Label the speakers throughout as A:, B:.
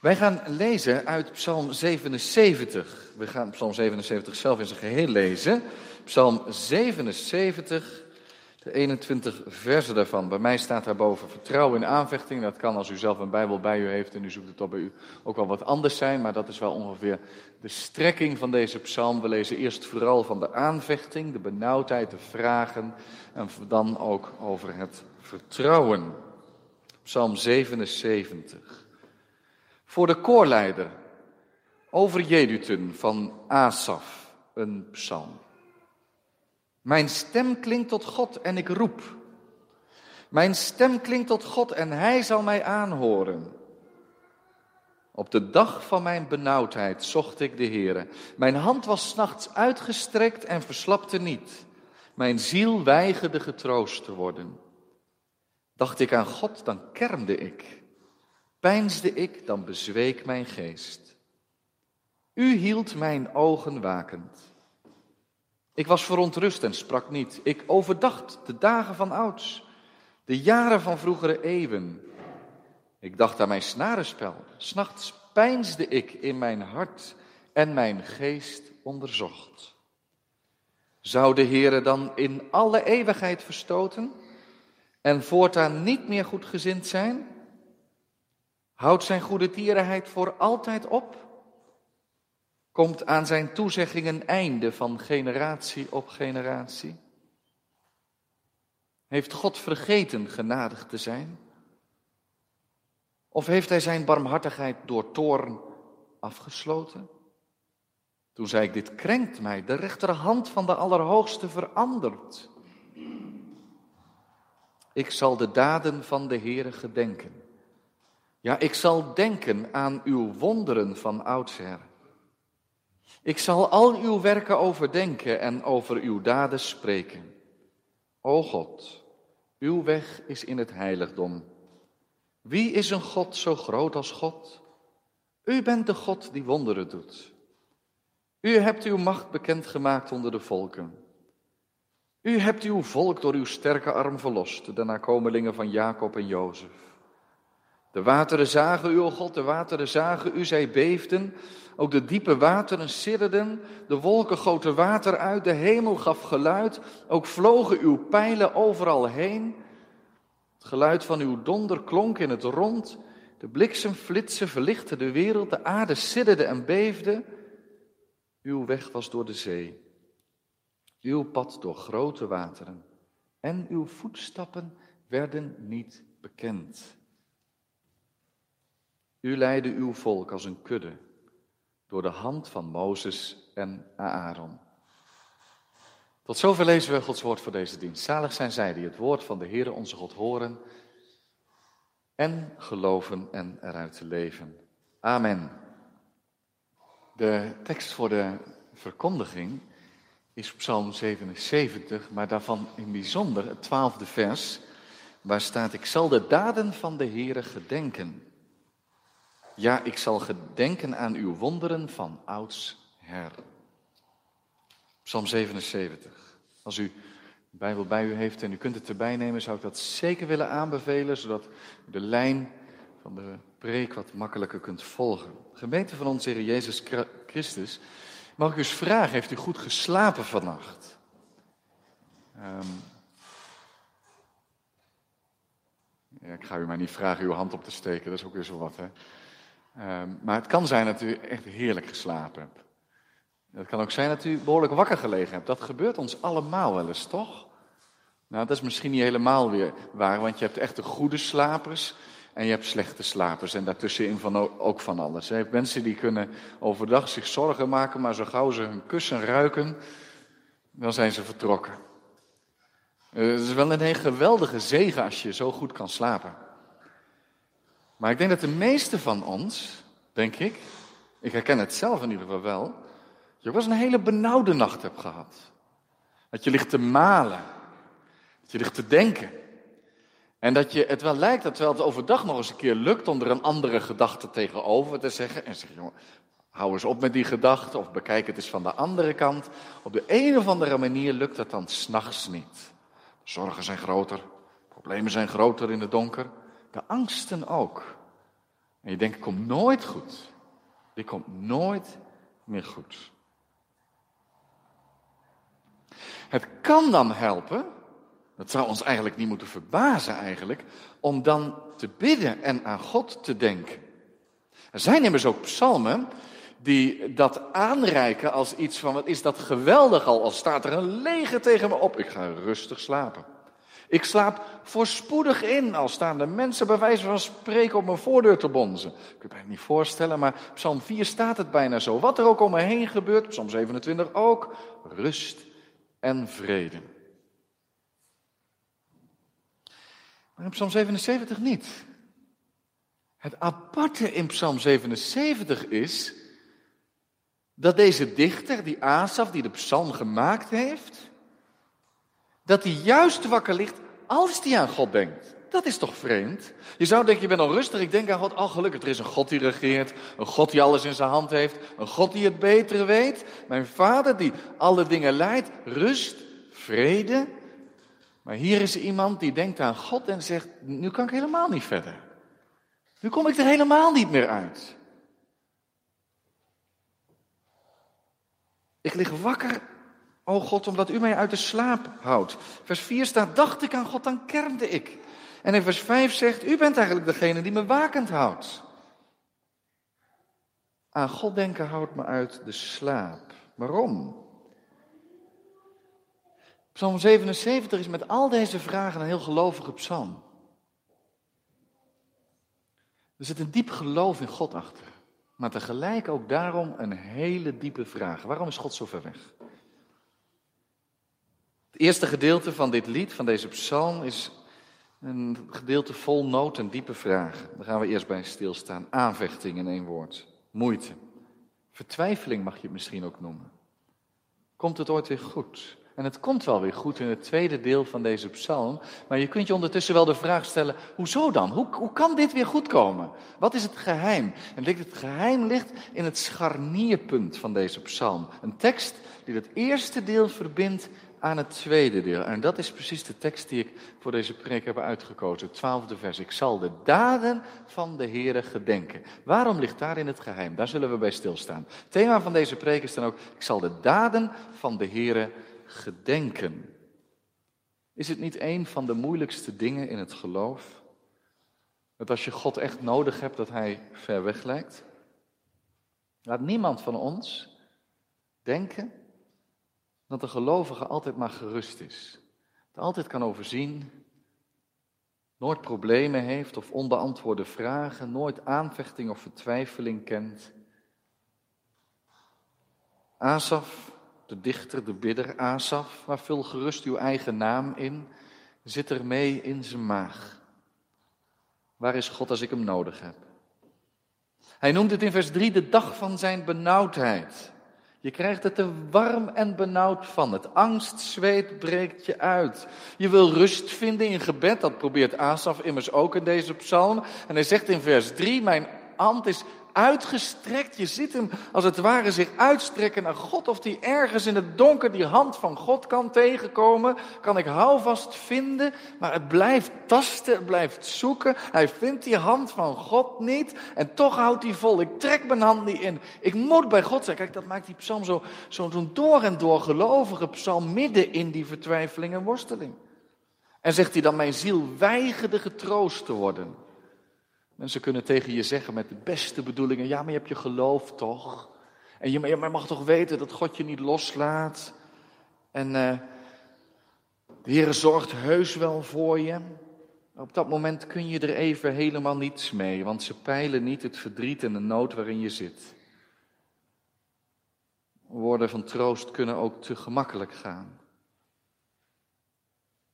A: Wij gaan lezen uit Psalm 77. We gaan Psalm 77 zelf in zijn geheel lezen. Psalm 77, de 21 versen daarvan. Bij mij staat daarboven vertrouwen in aanvechting. Dat kan als u zelf een Bijbel bij u heeft en u zoekt het op bij u ook wel wat anders zijn. Maar dat is wel ongeveer de strekking van deze psalm. We lezen eerst vooral van de aanvechting, de benauwdheid, de vragen. En dan ook over het vertrouwen. Psalm 77. Voor de koorleider over Jedutun van Asaf, een psalm. Mijn stem klinkt tot God en ik roep. Mijn stem klinkt tot God en hij zal mij aanhoren. Op de dag van mijn benauwdheid zocht ik de Heere. Mijn hand was nachts uitgestrekt en verslapte niet. Mijn ziel weigerde getroost te worden. Dacht ik aan God, dan kermde ik. Peinsde ik, dan bezweek mijn geest. U hield mijn ogen wakend. Ik was verontrust en sprak niet. Ik overdacht de dagen van ouds, de jaren van vroegere eeuwen. Ik dacht aan mijn snarenspel. S'nachts peinsde ik in mijn hart en mijn geest onderzocht. Zou de Heere dan in alle eeuwigheid verstoten en voortaan niet meer goedgezind zijn? Houdt zijn goede tierenheid voor altijd op? Komt aan zijn toezegging een einde van generatie op generatie? Heeft God vergeten genadig te zijn? Of heeft hij zijn barmhartigheid door toorn afgesloten? Toen zei ik, dit krenkt mij, de rechterhand van de Allerhoogste verandert. Ik zal de daden van de Heere gedenken. Ja, ik zal denken aan uw wonderen van oudsher. Ik zal al uw werken overdenken en over uw daden spreken. O God, uw weg is in het heiligdom. Wie is een God zo groot als God? U bent de God die wonderen doet. U hebt uw macht bekendgemaakt onder de volken. U hebt uw volk door uw sterke arm verlost, de nakomelingen van Jacob en Jozef. De wateren zagen u, God, de wateren zagen u, zij beefden. Ook de diepe wateren sidderden, de wolken goten water uit, de hemel gaf geluid. Ook vlogen uw pijlen overal heen. Het geluid van uw donder klonk in het rond. De bliksemflitsen verlichtten de wereld, de aarde sidderde en beefde. Uw weg was door de zee, uw pad door grote wateren. En uw voetstappen werden niet bekend. U leidde uw volk als een kudde door de hand van Mozes en Aaron. Tot zover lezen we Gods woord voor deze dienst. Zalig zijn zij die het woord van de Heere onze God horen en geloven en eruit leven. Amen. De tekst voor de verkondiging is Psalm 77, maar daarvan in bijzonder het twaalfde vers, waar staat: Ik zal de daden van de Heere gedenken. Ja, ik zal gedenken aan uw wonderen van ouds her. Psalm 77. Als u de Bijbel bij u heeft en u kunt het erbij nemen, zou ik dat zeker willen aanbevelen, zodat u de lijn van de preek wat makkelijker kunt volgen. Gemeente van onze Heer Jezus Christus, mag ik u eens vragen, heeft u goed geslapen vannacht? Um, ja, ik ga u maar niet vragen uw hand op te steken, dat is ook weer zo wat, hè. Ehm, maar het kan zijn dat u echt heerlijk geslapen hebt. Het kan ook zijn dat u behoorlijk wakker gelegen hebt. Dat gebeurt ons allemaal wel eens, toch? Nou, dat is misschien niet helemaal weer waar, want je hebt echt de goede slapers en je hebt slechte slapers. En daartussenin van, ook van alles. Mensen die kunnen overdag zich zorgen maken, maar zo gauw ze hun kussen ruiken, dan zijn ze vertrokken. Uh, het is wel een geweldige zegen als je zo goed kan slapen. Maar ik denk dat de meeste van ons, denk ik, ik herken het zelf in ieder geval wel, je was een hele benauwde nacht hebt gehad. Dat je ligt te malen, dat je ligt te denken. En dat je het wel lijkt dat terwijl het overdag nog eens een keer lukt om er een andere gedachte tegenover te zeggen. En zeg, jongen, hou eens op met die gedachte of bekijk het eens van de andere kant. Op de een of andere manier lukt dat dan s'nachts niet. Zorgen zijn groter, problemen zijn groter in het donker. Angsten ook. En je denkt, het komt nooit goed. Dit komt nooit meer goed. Het kan dan helpen, dat zou ons eigenlijk niet moeten verbazen eigenlijk, om dan te bidden en aan God te denken. Er zijn immers ook psalmen die dat aanreiken als iets van, wat is dat geweldig al, als staat er een leger tegen me op. Ik ga rustig slapen. Ik slaap voorspoedig in, als staan de mensen bij wijze van spreken op mijn voordeur te bonzen. Ik kan het niet voorstellen, maar Psalm 4 staat het bijna zo. Wat er ook om me heen gebeurt, Psalm 27 ook, rust en vrede. Maar in Psalm 77 niet. Het aparte in Psalm 77 is dat deze dichter, die Asaf, die de psalm gemaakt heeft, dat hij juist wakker ligt als hij aan God denkt. Dat is toch vreemd? Je zou denken, je bent al rustig, ik denk aan God. Oh, gelukkig, er is een God die regeert, een God die alles in zijn hand heeft, een God die het betere weet. Mijn vader die alle dingen leidt, rust, vrede. Maar hier is iemand die denkt aan God en zegt, nu kan ik helemaal niet verder. Nu kom ik er helemaal niet meer uit. Ik lig wakker, o God, omdat u mij uit de slaap houdt. Vers 4 staat, dacht ik aan God, dan kernde ik. En in vers 5 zegt, u bent eigenlijk degene die me wakend houdt. Aan God denken houdt me uit de slaap. Waarom? Psalm 77 is met al deze vragen een heel gelovige psalm. Er zit een diep geloof in God achter. Maar tegelijk ook daarom een hele diepe vraag. Waarom is God zo ver weg? Het eerste gedeelte van dit lied, van deze psalm, is een gedeelte vol nood en diepe vragen. Daar gaan we eerst bij stilstaan. Aanvechting in één woord. Moeite. Vertwijfeling mag je het misschien ook noemen. Komt het ooit weer goed? En het komt wel weer goed in het tweede deel van deze psalm. Maar je kunt je ondertussen wel de vraag stellen: hoezo dan? Hoe, hoe kan dit weer goed komen? Wat is het geheim? En het geheim ligt in het scharnierpunt van deze psalm. Een tekst die het eerste deel verbindt aan het tweede deel. En dat is precies de tekst die ik voor deze preek heb uitgekozen. Het twaalfde vers. Ik zal de daden van de Heere gedenken. Waarom ligt daarin het geheim? Daar zullen we bij stilstaan. Het thema van deze preek is dan ook: ik zal de daden van de Heere gedenken. Is het niet een van de moeilijkste dingen in het geloof? Dat als je God echt nodig hebt, dat Hij ver weg lijkt? Laat niemand van ons denken dat de gelovige altijd maar gerust is. Dat altijd kan overzien, nooit problemen heeft of onbeantwoorde vragen, nooit aanvechting of vertwijfeling kent. Asaf de dichter, de bidder Asaf, maar vul gerust uw eigen naam in, zit er mee in zijn maag. Waar is God als ik hem nodig heb? Hij noemt het in vers 3 de dag van zijn benauwdheid. Je krijgt het er warm en benauwd van. Het angstzweet breekt je uit. Je wil rust vinden in gebed. Dat probeert Asaf immers ook in deze psalm. En hij zegt in vers 3: Mijn hand is uitgestrekt. Je ziet hem als het ware zich uitstrekken naar God. Of die ergens in het donker die hand van God kan tegenkomen. Kan ik houvast vinden. Maar het blijft tasten, het blijft zoeken. Hij vindt die hand van God niet. En toch houdt hij vol. Ik trek mijn hand niet in. Ik moet bij God zijn. Kijk, dat maakt die psalm zo'n zo, zo door en door gelovige psalm midden in die vertwijfeling en worsteling. En zegt hij dan, mijn ziel weigerde getroost te worden. Mensen kunnen tegen je zeggen met de beste bedoelingen: ja, maar je hebt je geloof toch? En je, mag toch weten dat God je niet loslaat. En uh, de Heer zorgt heus wel voor je. Op dat moment kun je er even helemaal niets mee, want ze peilen niet het verdriet en de nood waarin je zit. Woorden van troost kunnen ook te gemakkelijk gaan.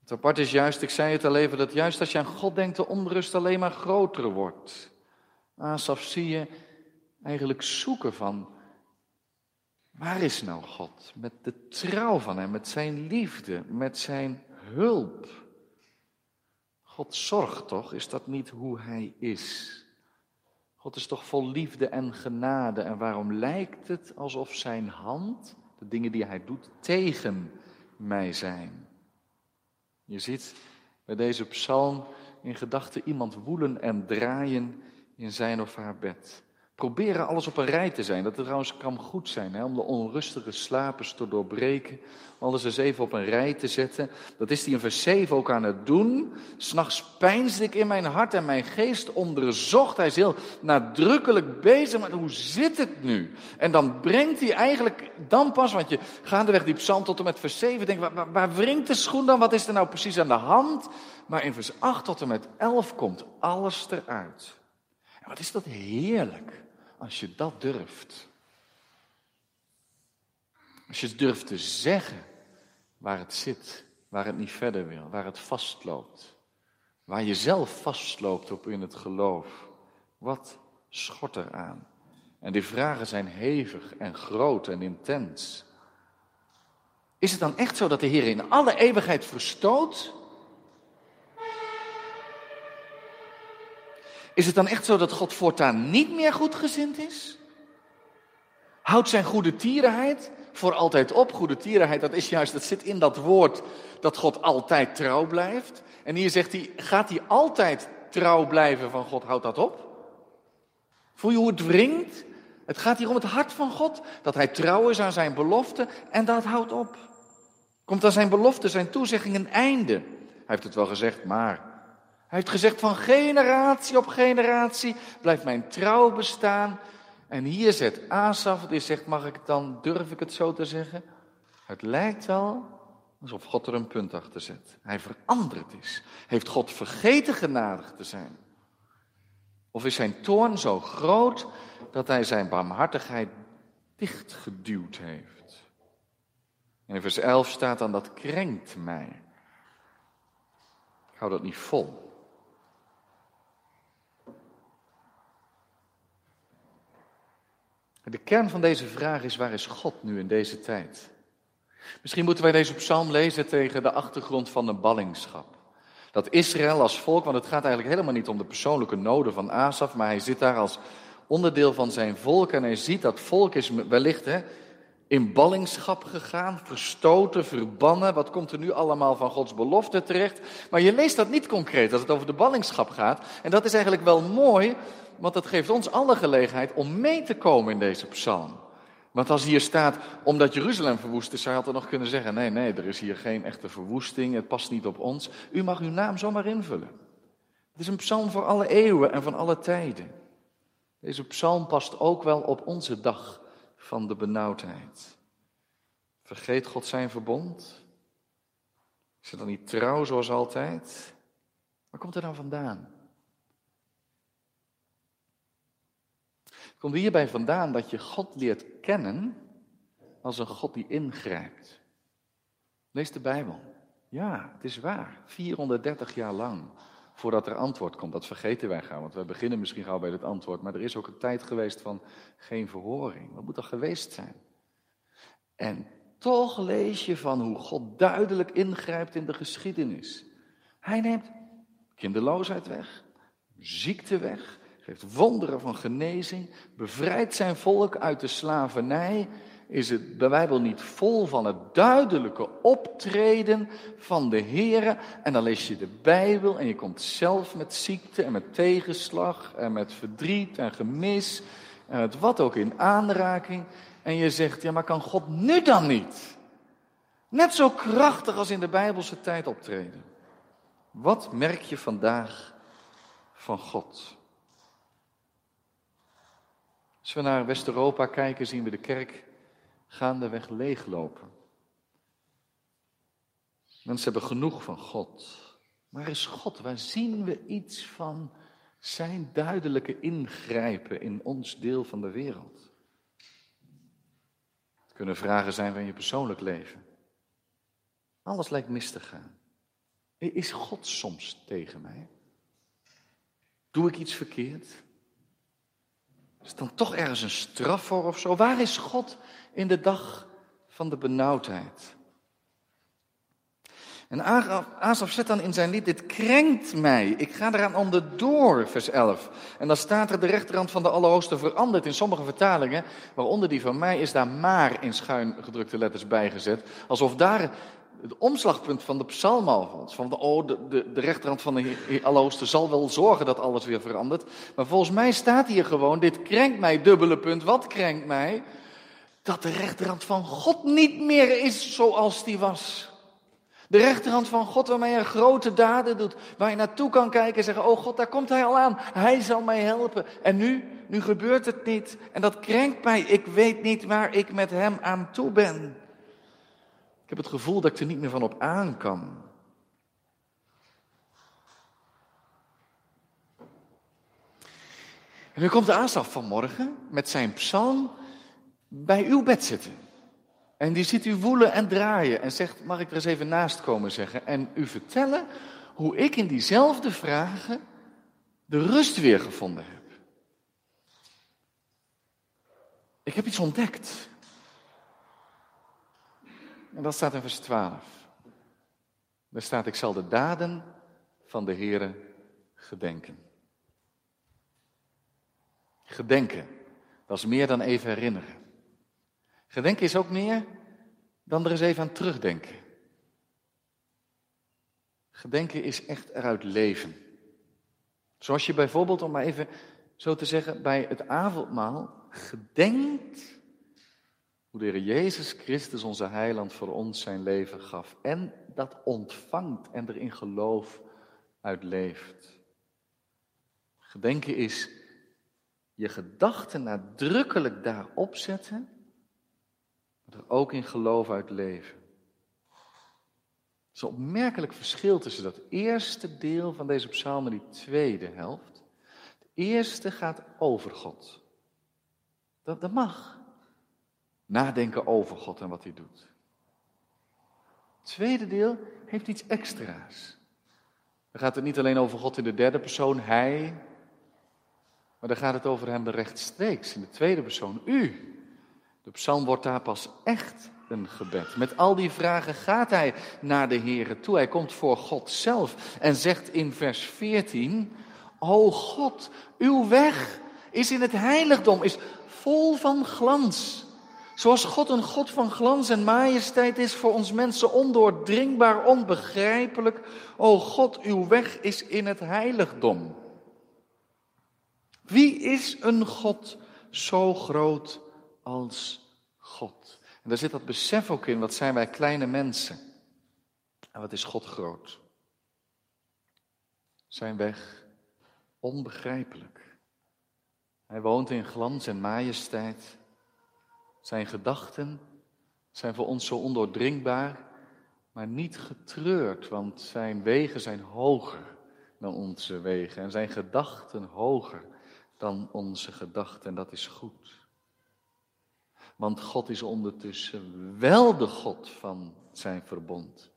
A: Het apart is juist, ik zei het al even, dat juist als je aan God denkt, de onrust alleen maar groter wordt. Asaf zie je eigenlijk zoeken van, waar is nou God? Met de trouw van hem, met zijn liefde, met zijn hulp. God zorgt toch, is dat niet hoe hij is? God is toch vol liefde en genade. En waarom lijkt het alsof zijn hand, de dingen die hij doet, tegen mij zijn? Je ziet bij deze psalm in gedachten iemand woelen en draaien in zijn of haar bed. Proberen alles op een rij te zijn. Dat trouwens kan goed zijn, hè, om de onrustige slapers te doorbreken. Alles eens even op een rij te zetten. Dat is hij in vers 7 ook aan het doen. S'nachts pijnsde ik in mijn hart en mijn geest onderzocht. Hij is heel nadrukkelijk bezig met hoe zit het nu? En dan brengt hij eigenlijk, dan pas, want je gaandeweg die psalm tot en met vers 7 denkt, waar, waar wringt de schoen dan? Wat is er nou precies aan de hand? Maar in vers 8 tot en met 11 komt alles eruit. Wat is dat heerlijk als je dat durft. Als je durft te zeggen waar het zit, waar het niet verder wil, waar het vastloopt. Waar je zelf vastloopt op in het geloof. Wat schort er aan? En die vragen zijn hevig en groot en intens. Is het dan echt zo dat de Heer in alle eeuwigheid verstoot? Is het dan echt zo dat God voortaan niet meer goedgezind is? Houdt zijn goede tierenheid voor altijd op? Goede tierenheid, dat is juist, dat zit in dat woord dat God altijd trouw blijft. En hier zegt hij, gaat hij altijd trouw blijven van God? Houdt dat op? Voel je hoe het wringt? Het gaat hier om het hart van God, dat hij trouw is aan zijn belofte en dat houdt op. Komt aan zijn belofte, zijn toezegging een einde? Hij heeft het wel gezegd, maar hij heeft gezegd van generatie op generatie blijft mijn trouw bestaan. En hier zet Asaf, die zegt, mag ik het dan, durf ik het zo te zeggen? Het lijkt wel alsof God er een punt achter zet. Hij veranderd is. Heeft God vergeten genadig te zijn? Of is zijn toorn zo groot dat hij zijn barmhartigheid dichtgeduwd heeft? In vers 11 staat dan, dat krenkt mij. Ik hou dat niet vol. De kern van deze vraag is, waar is God nu in deze tijd? Misschien moeten wij deze psalm lezen tegen de achtergrond van de ballingschap. Dat Israël als volk, want het gaat eigenlijk helemaal niet om de persoonlijke noden van Asaf, maar hij zit daar als onderdeel van zijn volk en hij ziet dat volk is wellicht hè, in ballingschap gegaan, verstoten, verbannen. Wat komt er nu allemaal van Gods belofte terecht? Maar je leest dat niet concreet als het over de ballingschap gaat. En dat is eigenlijk wel mooi, want dat geeft ons alle gelegenheid om mee te komen in deze psalm. Want als hier staat, omdat Jeruzalem verwoest is, zou je altijd nog kunnen zeggen, nee, nee, er is hier geen echte verwoesting, het past niet op ons. U mag uw naam zomaar invullen. Het is een psalm voor alle eeuwen en van alle tijden. Deze psalm past ook wel op onze dag van de benauwdheid. Vergeet God zijn verbond? Is hij dan niet trouw zoals altijd? Waar komt hij dan vandaan? Komt hierbij vandaan dat je God leert kennen als een God die ingrijpt. Lees de Bijbel. Ja, het is waar. 430 jaar lang voordat er antwoord komt. Dat vergeten wij gauw, want we beginnen misschien gauw bij het antwoord. Maar er is ook een tijd geweest van geen verhoring. Wat moet er geweest zijn? En toch lees je van hoe God duidelijk ingrijpt in de geschiedenis. Hij neemt kinderloosheid weg, ziekte weg, geeft wonderen van genezing, bevrijdt zijn volk uit de slavernij, is het de Bijbel niet vol van het duidelijke optreden van de Heer. En dan lees je de Bijbel en je komt zelf met ziekte en met tegenslag en met verdriet en gemis en met wat ook in aanraking. En je zegt, ja maar kan God nu dan niet? Net zo krachtig als in de Bijbelse tijd optreden. Wat merk je vandaag van God? Als we naar West-Europa kijken, zien we de kerk gaandeweg leeglopen. Mensen hebben genoeg van God. Waar is God? Waar zien we iets van zijn duidelijke ingrijpen in ons deel van de wereld? Het kunnen vragen zijn van je persoonlijk leven. Alles lijkt mis te gaan. Is God soms tegen mij? Doe ik iets verkeerd? Is dan toch ergens een straf voor of zo? Waar is God in de dag van de benauwdheid? En Asaf zet dan in zijn lied, dit krenkt mij, ik ga eraan onderdoor, vers 11. En dan staat er de rechterhand van de Allerhoogste veranderd in sommige vertalingen, waaronder die van mij is daar maar in schuin gedrukte letters bijgezet. Alsof daar het omslagpunt van de psalm alvast. Van de, oh, de, de, rechterhand van de Allerhoogste zal wel zorgen dat alles weer verandert. Maar volgens mij staat hier gewoon, dit krenkt mij, dubbele punt. Wat krenkt mij? Dat de rechterhand van God niet meer is zoals die was. De rechterhand van God waarmee hij grote daden doet. Waar je naartoe kan kijken en zeggen, oh God, daar komt hij al aan. Hij zal mij helpen. En nu, nu gebeurt het niet. En dat krenkt mij. Ik weet niet waar ik met hem aan toe ben. Ik heb het gevoel dat ik er niet meer van op aan kan. En nu komt de Asaf vanmorgen met zijn psalm bij uw bed zitten. En die ziet u woelen en draaien en zegt, mag ik er eens even naast komen zeggen en u vertellen hoe ik in diezelfde vragen de rust weer gevonden heb. Ik heb iets ontdekt. En dat staat in vers 12. Daar staat, ik zal de daden van de Heere gedenken. Gedenken, dat is meer dan even herinneren. Gedenken is ook meer dan er eens even aan terugdenken. Gedenken is echt eruit leven. Zoals je bijvoorbeeld, om maar even zo te zeggen, bij het avondmaal gedenkt hoe de Heer Jezus Christus, onze heiland, voor ons zijn leven gaf. En dat ontvangt en er in geloof uitleeft. Gedenken is je gedachten nadrukkelijk daarop zetten er ook in geloof uit leven. Het is een opmerkelijk verschil tussen dat eerste deel van deze psalm en die tweede helft. De eerste gaat over God. Dat, dat mag. Nadenken over God en wat hij doet. Het tweede deel heeft iets extra's. Dan gaat het niet alleen over God in de derde persoon, hij. Maar dan gaat het over hem rechtstreeks in de tweede persoon, u. De psalm wordt daar pas echt een gebed. Met al die vragen gaat hij naar de Heer toe. Hij komt voor God zelf en zegt in vers 14: O God, uw weg is in het heiligdom, is vol van glans. Zoals God een God van glans en majesteit is voor ons mensen ondoordringbaar, onbegrijpelijk. O God, uw weg is in het heiligdom. Wie is een God zo groot als God. En daar zit dat besef ook in, wat zijn wij kleine mensen. En wat is God groot? Zijn weg onbegrijpelijk. Hij woont in glans en majesteit. Zijn gedachten zijn voor ons zo ondoordringbaar, maar niet getreurd, want zijn wegen zijn hoger dan onze wegen en zijn gedachten hoger dan onze gedachten. En dat is goed. Want God is ondertussen wel de God van zijn verbond.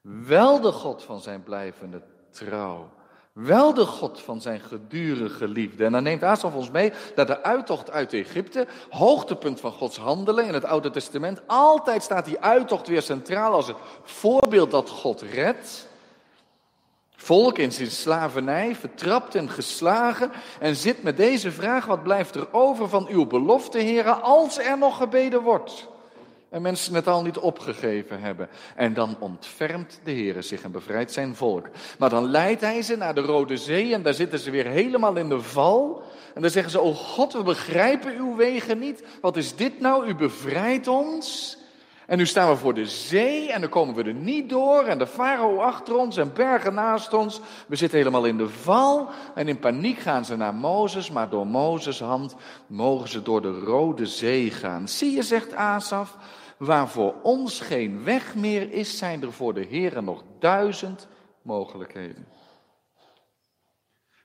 A: Wel de God van zijn blijvende trouw. Wel de God van zijn gedurige liefde. En dan neemt Asaf ons mee dat de uittocht uit Egypte, hoogtepunt van Gods handelen in het Oude Testament, altijd staat die uittocht weer centraal als het voorbeeld dat God redt volk in zijn slavernij, vertrapt en geslagen en zit met deze vraag, wat blijft er over van uw belofte, heren, als er nog gebeden wordt? En mensen het al niet opgegeven hebben. En dan ontfermt de Heer zich en bevrijdt zijn volk. Maar dan leidt hij ze naar de Rode Zee en daar zitten ze weer helemaal in de val. En dan zeggen ze, oh God, we begrijpen uw wegen niet. Wat is dit nou? U bevrijdt ons. En nu staan we voor de zee en dan komen we er niet door. En de farao achter ons en bergen naast ons. We zitten helemaal in de val. En in paniek gaan ze naar Mozes. Maar door Mozes' hand mogen ze door de Rode Zee gaan. Zie je, zegt Asaf, waar voor ons geen weg meer is, zijn er voor de Heeren nog duizend mogelijkheden.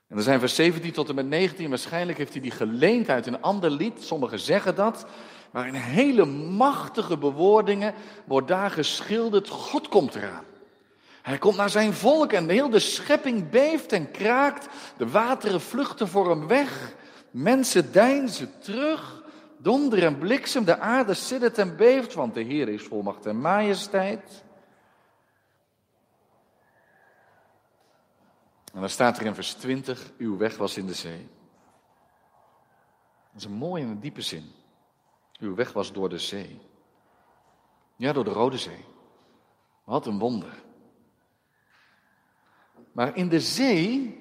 A: En er zijn vers 17 tot en met 19. Waarschijnlijk heeft hij die geleend uit een ander lied. Sommigen zeggen dat. Maar in hele machtige bewoordingen wordt daar geschilderd, God komt eraan. Hij komt naar zijn volk en de hele schepping beeft en kraakt. De wateren vluchten voor hem weg. Mensen deinzen terug. Donder en bliksem, de aarde siddert en beeft, want de Heer is volmacht en majesteit. En dan staat er in vers 20, uw weg was in de zee. Dat is een mooie en diepe zin. Uw weg was door de zee. Ja, door de Rode Zee. Wat een wonder. Maar in de zee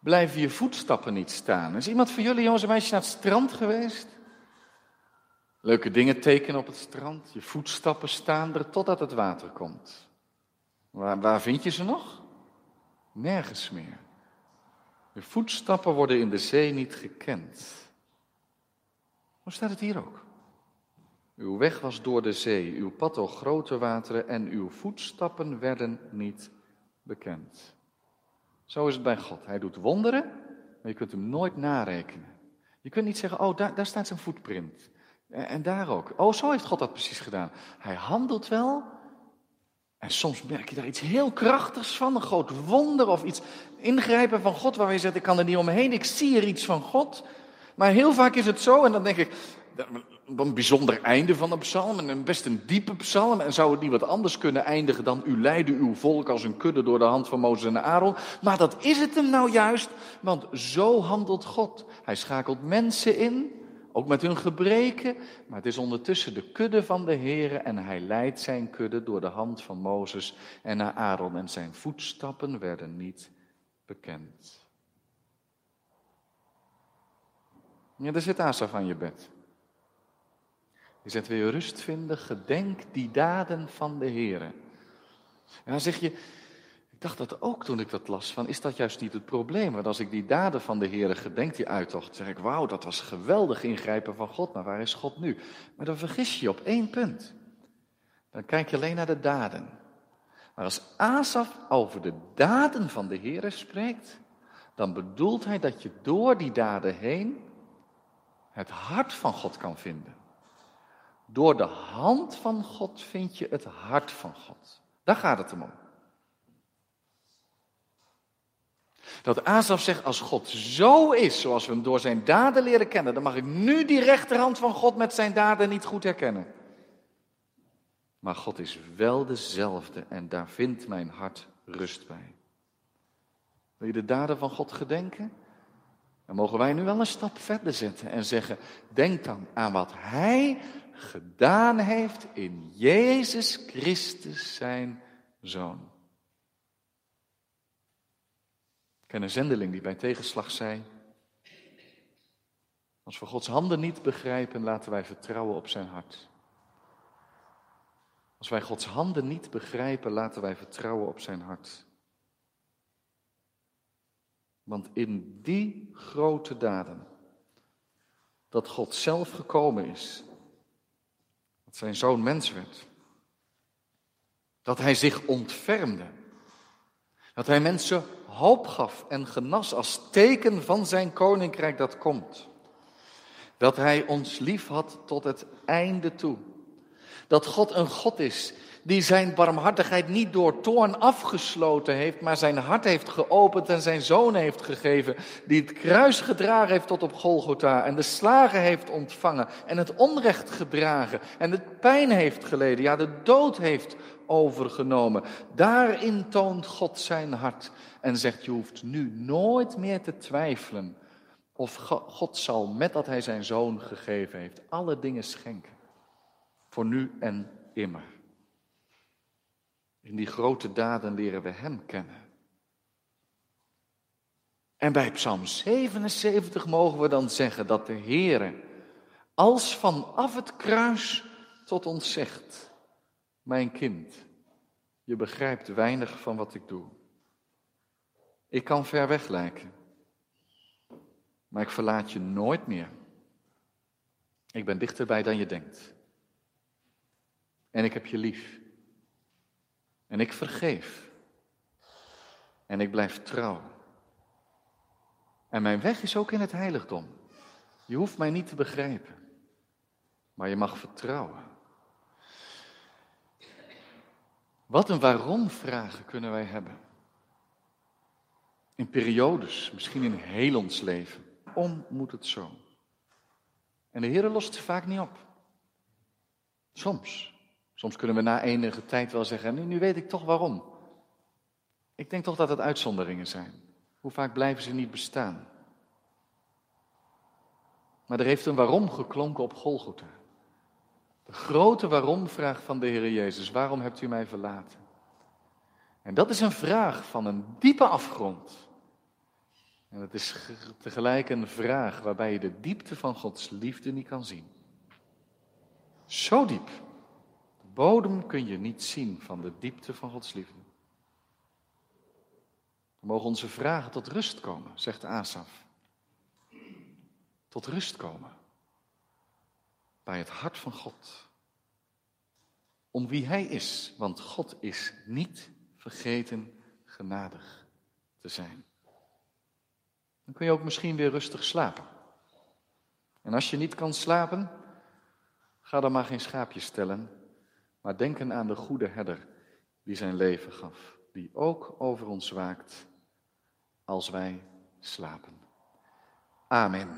A: blijven je voetstappen niet staan. Is iemand van jullie, jongens en meisjes, naar het strand geweest? Leuke dingen tekenen op het strand. Je voetstappen staan er totdat het water komt. Waar, waar vind je ze nog? Nergens meer. Je voetstappen worden in de zee niet gekend. Hoe staat het hier ook? Uw weg was door de zee, uw pad door grote wateren en uw voetstappen werden niet bekend. Zo is het bij God. Hij doet wonderen, maar je kunt hem nooit narekenen. Je kunt niet zeggen, oh, daar, daar staat zijn voetprint. En daar ook. Oh, zo heeft God dat precies gedaan. Hij handelt wel. En soms merk je daar iets heel krachtigs van, een groot wonder of iets ingrijpen van God, waar je zegt, ik kan er niet omheen, ik zie er iets van God. Maar heel vaak is het zo, en dan denk ik, een bijzonder einde van een psalm, en best een diepe psalm. En zou het niet wat anders kunnen eindigen dan u leidde uw volk als een kudde door de hand van Mozes en Aaron. Maar dat is het hem nou juist, want zo handelt God. Hij schakelt mensen in, ook met hun gebreken, maar het is ondertussen de kudde van de Heer en hij leidt zijn kudde door de hand van Mozes en naar Aaron en zijn voetstappen werden niet bekend. Ja, daar zit Asaf aan je bed. Je wil je rust vinden? Gedenk die daden van de Heer. En dan zeg je, dacht dat ook toen ik dat las, van is dat juist niet het probleem? Want als ik die daden van de Heer gedenk, die uittocht, zeg ik, wauw, dat was geweldig ingrijpen van God, maar waar is God nu? Maar dan vergis je op één punt. Dan kijk je alleen naar de daden. Maar als Asaf over de daden van de Heer spreekt, dan bedoelt hij dat je door die daden heen het hart van God kan vinden. Door de hand van God vind je het hart van God. Daar gaat het om. Dat Asaf zegt, als God zo is, zoals we hem door zijn daden leren kennen, dan mag ik nu die rechterhand van God met zijn daden niet goed herkennen. Maar God is wel dezelfde en daar vindt mijn hart rust bij. Wil je de daden van God gedenken? Dan mogen wij nu wel een stap verder zetten en zeggen, denk dan aan wat Hij gedaan heeft in Jezus Christus zijn Zoon. Ik ken een zendeling die bij tegenslag zei, als we Gods handen niet begrijpen, laten wij vertrouwen op zijn hart. Als wij Gods handen niet begrijpen, laten wij vertrouwen op zijn hart. Want in die grote daden, dat God zelf gekomen is dat zijn zoon mens werd. Dat hij zich ontfermde. Dat hij mensen hoop gaf en genas als teken van zijn koninkrijk dat komt. Dat hij ons lief had tot het einde toe. Dat God een God is die zijn barmhartigheid niet door toorn afgesloten heeft, maar zijn hart heeft geopend en zijn zoon heeft gegeven, die het kruis gedragen heeft tot op Golgotha en de slagen heeft ontvangen en het onrecht gedragen en de pijn heeft geleden, ja de dood heeft overgenomen. Daarin toont God zijn hart en zegt, je hoeft nu nooit meer te twijfelen of God zal met dat hij zijn zoon gegeven heeft alle dingen schenken. Voor nu en immer. In die grote daden leren we Hem kennen. En bij Psalm 77 mogen we dan zeggen dat de Heere als vanaf het kruis tot ons zegt, mijn kind, je begrijpt weinig van wat ik doe. Ik kan ver weg lijken, maar ik verlaat je nooit meer. Ik ben dichterbij dan je denkt. En ik heb je lief. En ik vergeef. En ik blijf trouw. En mijn weg is ook in het heiligdom. Je hoeft mij niet te begrijpen. Maar je mag vertrouwen. Wat een waarom-vragen kunnen wij hebben. In periodes, misschien in heel ons leven. Om moet het zo. En de Heer lost ze vaak niet op. Soms. Soms kunnen we na enige tijd wel zeggen, nu, nu weet ik toch waarom. Ik denk toch dat het uitzonderingen zijn. Hoe vaak blijven ze niet bestaan? Maar er heeft een waarom geklonken op Golgotha. De grote waarom-vraag van de Heer Jezus. Waarom hebt u mij verlaten? En dat is een vraag van een diepe afgrond. En het is tegelijk een vraag waarbij je de diepte van Gods liefde niet kan zien. Zo diep. De bodem kun je niet zien van de diepte van Gods liefde. We mogen onze vragen tot rust komen, zegt Asaf. Tot rust komen. Bij het hart van God. Om wie Hij is, want God is niet vergeten genadig te zijn. Dan kun je ook misschien weer rustig slapen. En als je niet kan slapen, ga dan maar geen schaapjes stellen, maar denken aan de goede herder die zijn leven gaf, die ook over ons waakt als wij slapen. Amen.